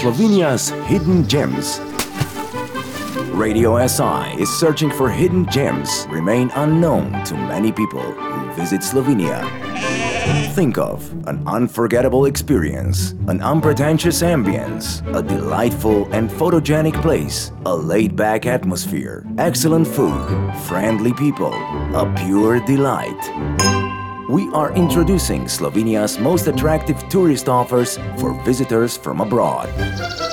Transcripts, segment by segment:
Slovenia's hidden gems. Radio SI is searching for hidden gems remain unknown to many people who visit Slovenia. Think of an unforgettable experience, an unpretentious ambience, a delightful and photogenic place, a laid back atmosphere, excellent food, friendly people, a pure delight. We are introducing Slovenia's most attractive tourist offers for visitors from abroad.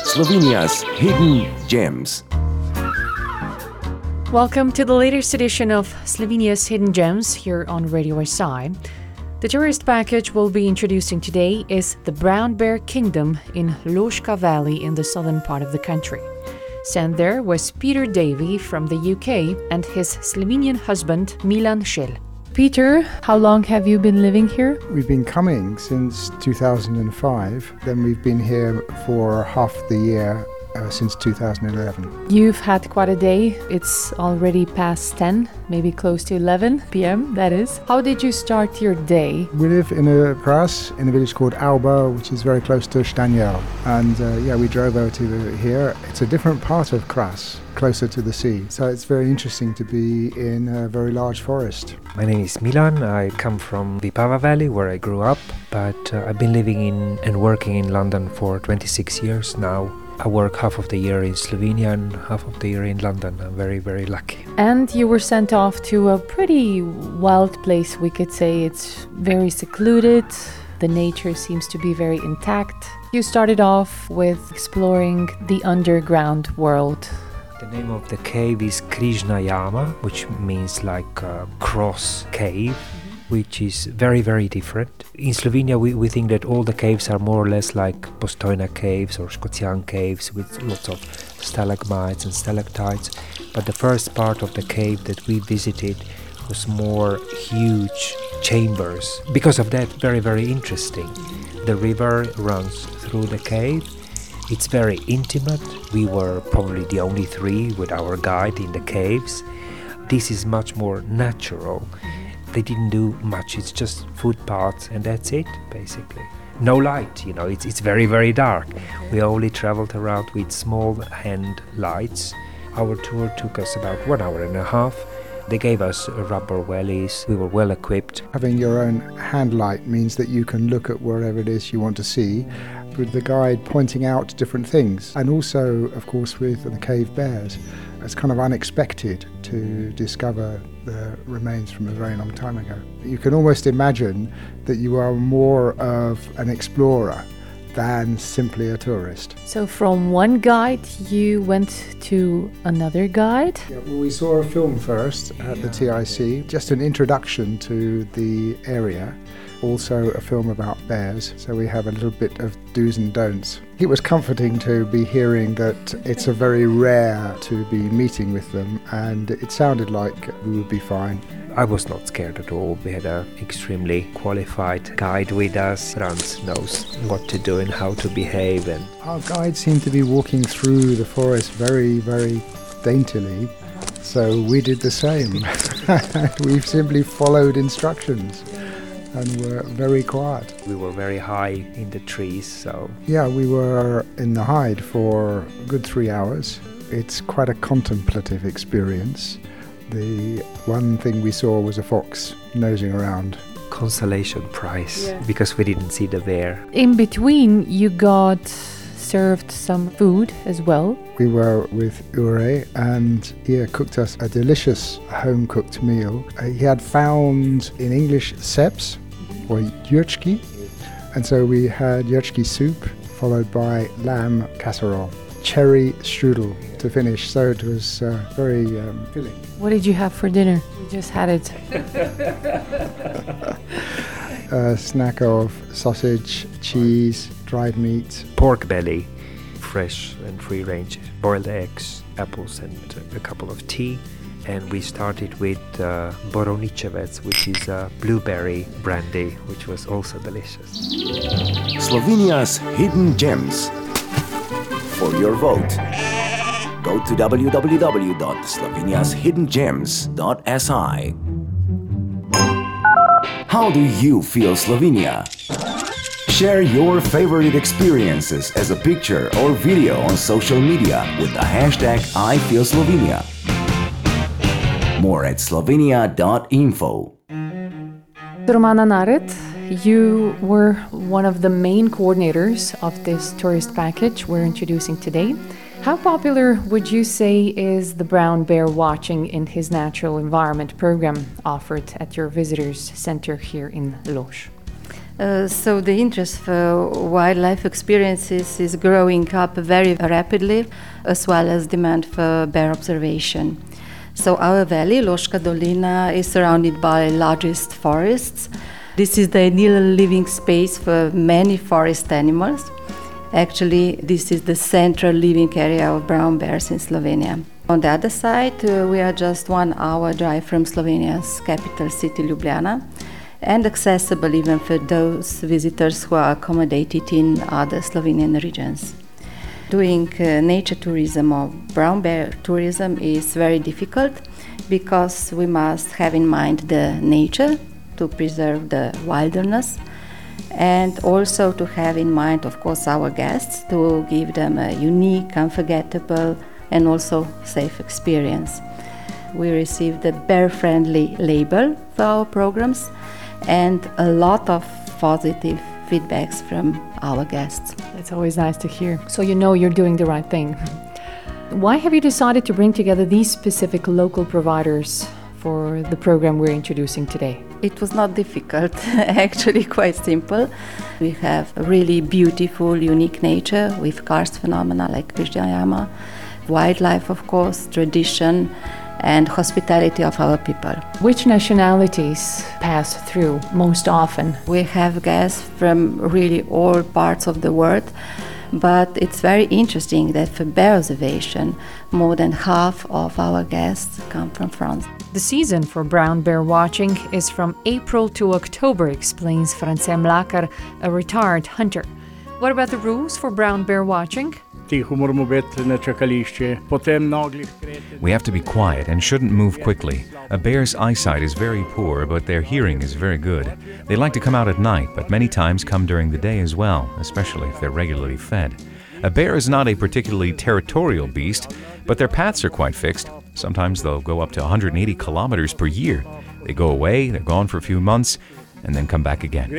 Slovenia's hidden gems. Welcome to the latest edition of Slovenia's Hidden Gems here on Radio SI. The tourist package we'll be introducing today is the Brown Bear Kingdom in Loška Valley in the southern part of the country. Sent there was Peter Davey from the UK and his Slovenian husband Milan Šelj. Peter, how long have you been living here? We've been coming since 2005. Then we've been here for half the year uh, since 2011. You've had quite a day. It's already past 10, maybe close to 11 p.m., that is. How did you start your day? We live in a Kras in a village called Alba, which is very close to Štanjel. And uh, yeah, we drove over to here. It's a different part of Kras closer to the sea. So it's very interesting to be in a very large forest. My name is Milan. I come from Vipava Valley, where I grew up, but uh, I've been living in and working in London for 26 years now. I work half of the year in Slovenia and half of the year in London. I'm very, very lucky. And you were sent off to a pretty wild place, we could say. It's very secluded, the nature seems to be very intact. You started off with exploring the underground world. The name of the cave is Križna Jama, which means like a cross cave which is very, very different. In Slovenia, we, we think that all the caves are more or less like Postojna caves or Škocjan caves with lots of stalagmites and stalactites. But the first part of the cave that we visited was more huge chambers. Because of that, very, very interesting. The river runs through the cave. It's very intimate. We were probably the only three with our guide in the caves. This is much more natural they didn't do much. It's just footpaths and that's it, basically. No light, you know, it's, it's very, very dark. We only traveled around with small hand lights. Our tour took us about one hour and a half. They gave us rubber wellies. We were well equipped. Having your own hand light means that you can look at wherever it is you want to see, with the guide pointing out different things. And also, of course, with the cave bears. It's kind of unexpected to discover the remains from a very long time ago. You can almost imagine that you are more of an explorer than simply a tourist. So, from one guide, you went to another guide? Yeah, well, we saw a film first at the TIC, just an introduction to the area also a film about bears, so we have a little bit of do's and don'ts. It was comforting to be hearing that it's a very rare to be meeting with them, and it sounded like we would be fine. I was not scared at all. We had an extremely qualified guide with us. France knows what to do and how to behave. And our guide seemed to be walking through the forest very, very daintily. So we did the same. We've simply followed instructions and were very quiet. We were very high in the trees, so. Yeah, we were in the hide for a good three hours. It's quite a contemplative experience. The one thing we saw was a fox nosing around. Consolation prize yeah. because we didn't see the bear. In between, you got served some food as well. We were with Jure and he cooked us a delicious home cooked meal. Uh, he had found in English seps or jurčki, and so we had jurčki soup followed by lamb casserole, cherry strudel to finish. So it was uh, very um, filling. What did you have for dinner? We just had it. a snack of sausage, cheese, dried meat, pork belly, fresh and free range, boiled eggs, apples, and a couple of tea. And we started with uh, which is a blueberry brandy, which was also delicious. Slovenia's hidden gems. For your vote, go to www.sloveniashiddengems.si. How do you feel Slovenia? Share your favorite experiences as a picture or video on social media with the hashtag IFeelSlovenia. More at slovenia.info. Romana Nared, you were one of the main coordinators of this tourist package we're introducing today. How popular would you say is the brown bear watching in his natural environment program offered at your visitors center here in Lož? Uh, so the interest for wildlife experiences is growing up very rapidly, as well as demand for bear observation. So our valley, Loška Dolina, is surrounded by largest forests. This is the ideal living space for many forest animals. Actually, this is the central living area of brown bears in Slovenia. On the other side, uh, we are just one hour drive from Slovenia's capital city, Ljubljana and accessible even for those visitors who are accommodated in other Slovenian regions. Doing uh, nature tourism or brown bear tourism is very difficult because we must have in mind the nature to preserve the wilderness and also to have in mind, of course, our guests to give them a unique, unforgettable, and also safe experience. We received the bear friendly label for our programs and a lot of positive feedbacks from our guests. It's always nice to hear. So you know you're doing the right thing. Why have you decided to bring together these specific local providers for the program we're introducing today? It was not difficult, actually, quite simple. We have really beautiful, unique nature with karst phenomena like Križna Jama, wildlife, of course, tradition, and hospitality of our people. Which nationalities pass through most often? We have guests from really all parts of the world, but it's very interesting that for bear observation, more than half of our guests come from France. The season for brown bear watching is from April to October, explains France Mlakar, a retired hunter. What about the rules for brown bear watching? We have to be quiet and shouldn't move quickly. A bear's eyesight is very poor, but their hearing is very good. They like to come out at night, but many times come during the day as well, especially if they're regularly fed. A bear is not a particularly territorial beast, but their paths are quite fixed. Sometimes they'll go up to 180 kilometers per year. They go away, they're gone for a few months, and then come back again.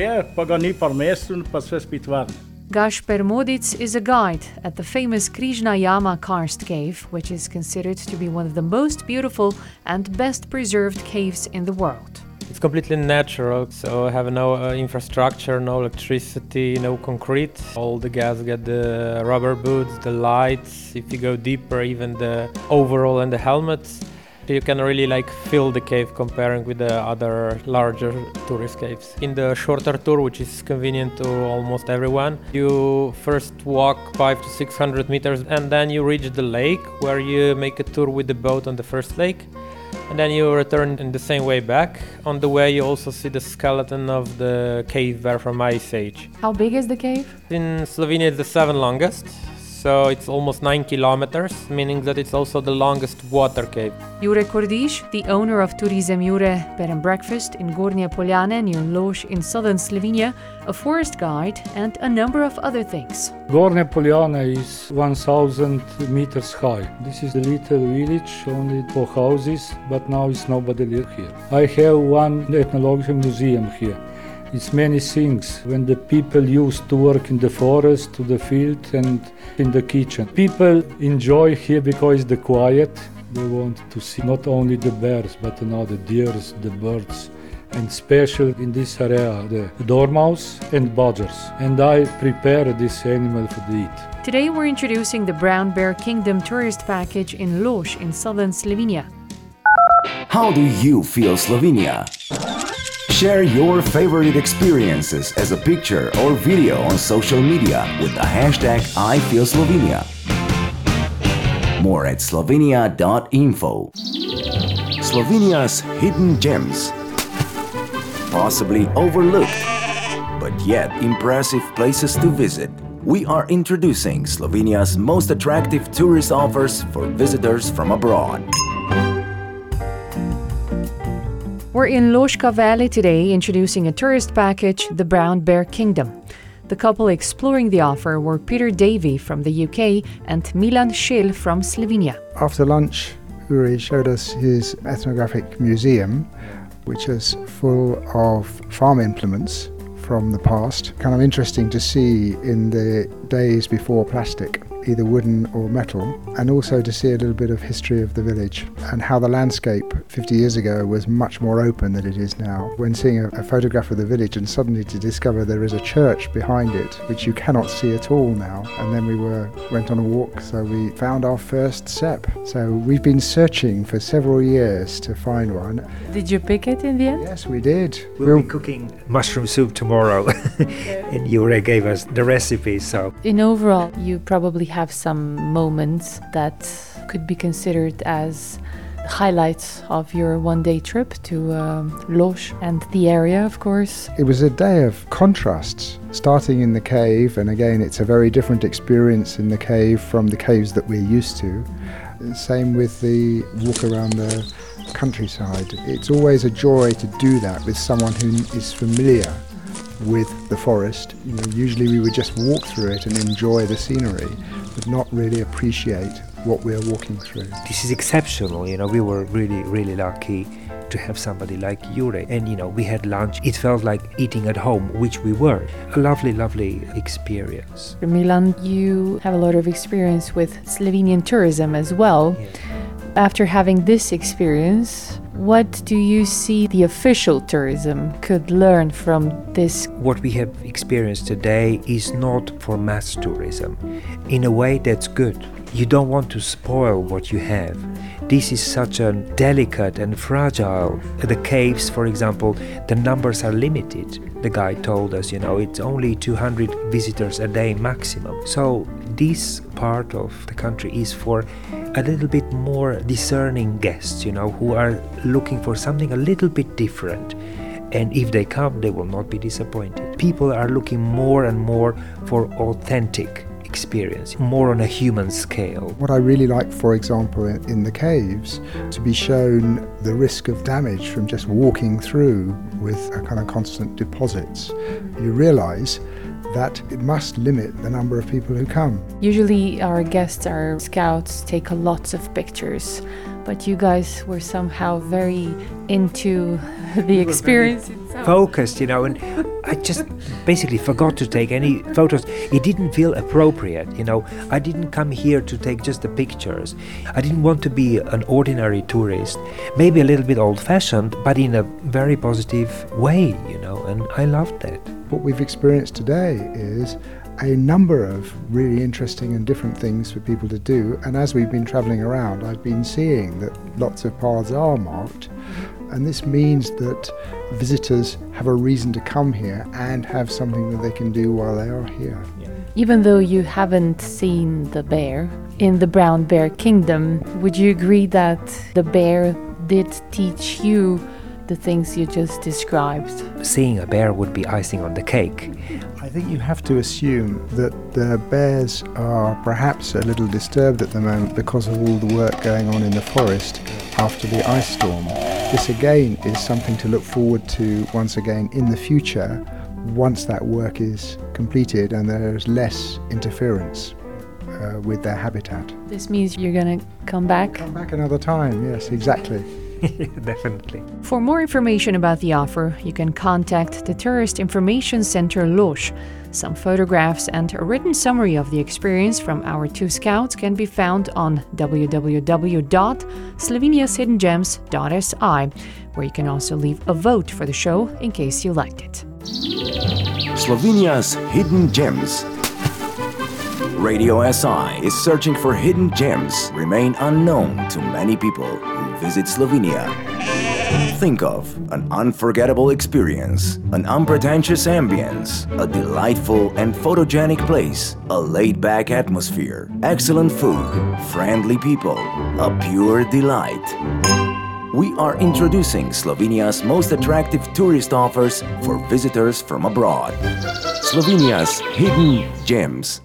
Gašper Modic is a guide at the famous Križna Jama karst cave, which is considered to be one of the most beautiful and best preserved caves in the world. It's completely natural, so I have no uh, infrastructure, no electricity, no concrete. All the guys get the rubber boots, the lights. If you go deeper, even the overall and the helmets you can really like feel the cave comparing with the other larger tourist caves. In the shorter tour, which is convenient to almost everyone, you first walk five to six hundred meters and then you reach the lake where you make a tour with the boat on the first lake. And then you return in the same way back. On the way, you also see the skeleton of the cave bear from Ice Age. How big is the cave? In Slovenia, it's the seventh longest so it's almost 9 kilometers, meaning that it's also the longest water cave. Jure Kordiš, the owner of Tourism Jure Bed and Breakfast in Gornje Poljane near Lož in southern Slovenia, a forest guide, and a number of other things. Gornje Poljane is 1000 meters high. This is a little village, only four houses, but now it's nobody live here. I have one ethnological museum here. It's many things when the people used to work in the forest, to the field, and in the kitchen. People enjoy here because the quiet. They want to see not only the bears, but you know, the deers, the birds, and special in this area the dormouse and badgers. And I prepare this animal for the eat. Today we're introducing the Brown Bear Kingdom tourist package in Lož in southern Slovenia. How do you feel Slovenia? Share your favorite experiences as a picture or video on social media with the hashtag IFeelSlovenia. More at slovenia.info. Slovenia's hidden gems. Possibly overlooked, but yet impressive places to visit. We are introducing Slovenia's most attractive tourist offers for visitors from abroad. We're in Loška Valley today introducing a tourist package, the Brown Bear Kingdom. The couple exploring the offer were Peter Davey from the UK and Milan Šelj from Slovenia. After lunch, Jure showed us his ethnographic museum, which is full of farm implements from the past. Kind of interesting to see in the days before plastic either wooden or metal, and also to see a little bit of history of the village and how the landscape 50 years ago was much more open than it is now. When seeing a, a photograph of the village and suddenly to discover there is a church behind it, which you cannot see at all now. And then we were went on a walk, so we found our first sep. So we've been searching for several years to find one. Did you pick it in the end? Yes, we did. We'll, be cooking mushroom soup tomorrow, and Jure gave us the recipe. So In overall, you probably have some moments that could be considered as highlights of your one day trip to um, Lož and the area, of course. It was a day of contrasts, starting in the cave, and again, it's a very different experience in the cave from the caves that we're used to. Same with the walk around the countryside. It's always a joy to do that with someone who is familiar with the forest. You know, usually we would just walk through it and enjoy the scenery, but not really appreciate what we're walking through. this is exceptional. You know, we were really, really lucky to have somebody like Jure. And you know, we had lunch. It felt like eating at home, which we were. A lovely, lovely experience. Milan, you have a lot of experience with Slovenian tourism as well. After having this experience, what do you see the official tourism could learn from this? What we have experienced today is not for mass tourism. In a way, that's good. You don't want to spoil what you have. This is such a delicate and fragile. The caves, for example, the numbers are limited. The guy told us, you know, it's only 200 visitors a day maximum. So, this part of the country is for a little bit more discerning guests, you know, who are looking for something a little bit different. And if they come, they will not be disappointed. People are looking more and more for authentic experience, more on a human scale. What I really like, for example, in, in the caves, to be shown the risk of damage from just walking through with a kind of constant deposits. You realize that it must limit the number of people who come. Usually, our guests, our scouts, take lots of pictures, but you guys were somehow very into the experience itself. Focused, you know, and I just basically forgot to take any photos. It didn't feel appropriate, you know. I didn't come here to take just the pictures. I didn't want to be an ordinary tourist, maybe a little bit old fashioned, but in a very positive way, you know, and I loved that. What we've experienced today is a number of really interesting and different things for people to do. And as we've been travelling around, I've been seeing that lots of paths are marked. And this means that visitors have a reason to come here and have something that they can do while they are here. Even though you haven't seen the bear in the brown bear kingdom, would you agree that the bear did teach you the things you just described? Seeing a bear would be icing on the cake. I think you have to assume that the bears are perhaps a little disturbed at the moment because of all the work going on in the forest after the ice storm. This again is something to look forward to once again in the future once that work is completed and there's less interference uh, with their habitat. This means you're gonna come back? Come back another time, yes, exactly. Definitely. For more information about the offer, you can contact the Tourist Information Center Lož. Some photographs and a written summary of the experience from our two scouts can be found on www.sloveniashiddengems.si, where you can also leave a vote for the show in case you liked it. Slovenia's hidden gems. Radio SI is searching for hidden gems remain unknown to many people who visit Slovenia. Think of an unforgettable experience, an unpretentious ambience, a delightful and photogenic place, a laid back atmosphere, excellent food, friendly people, a pure delight. We are introducing Slovenia's most attractive tourist offers for visitors from abroad. Slovenia's hidden gems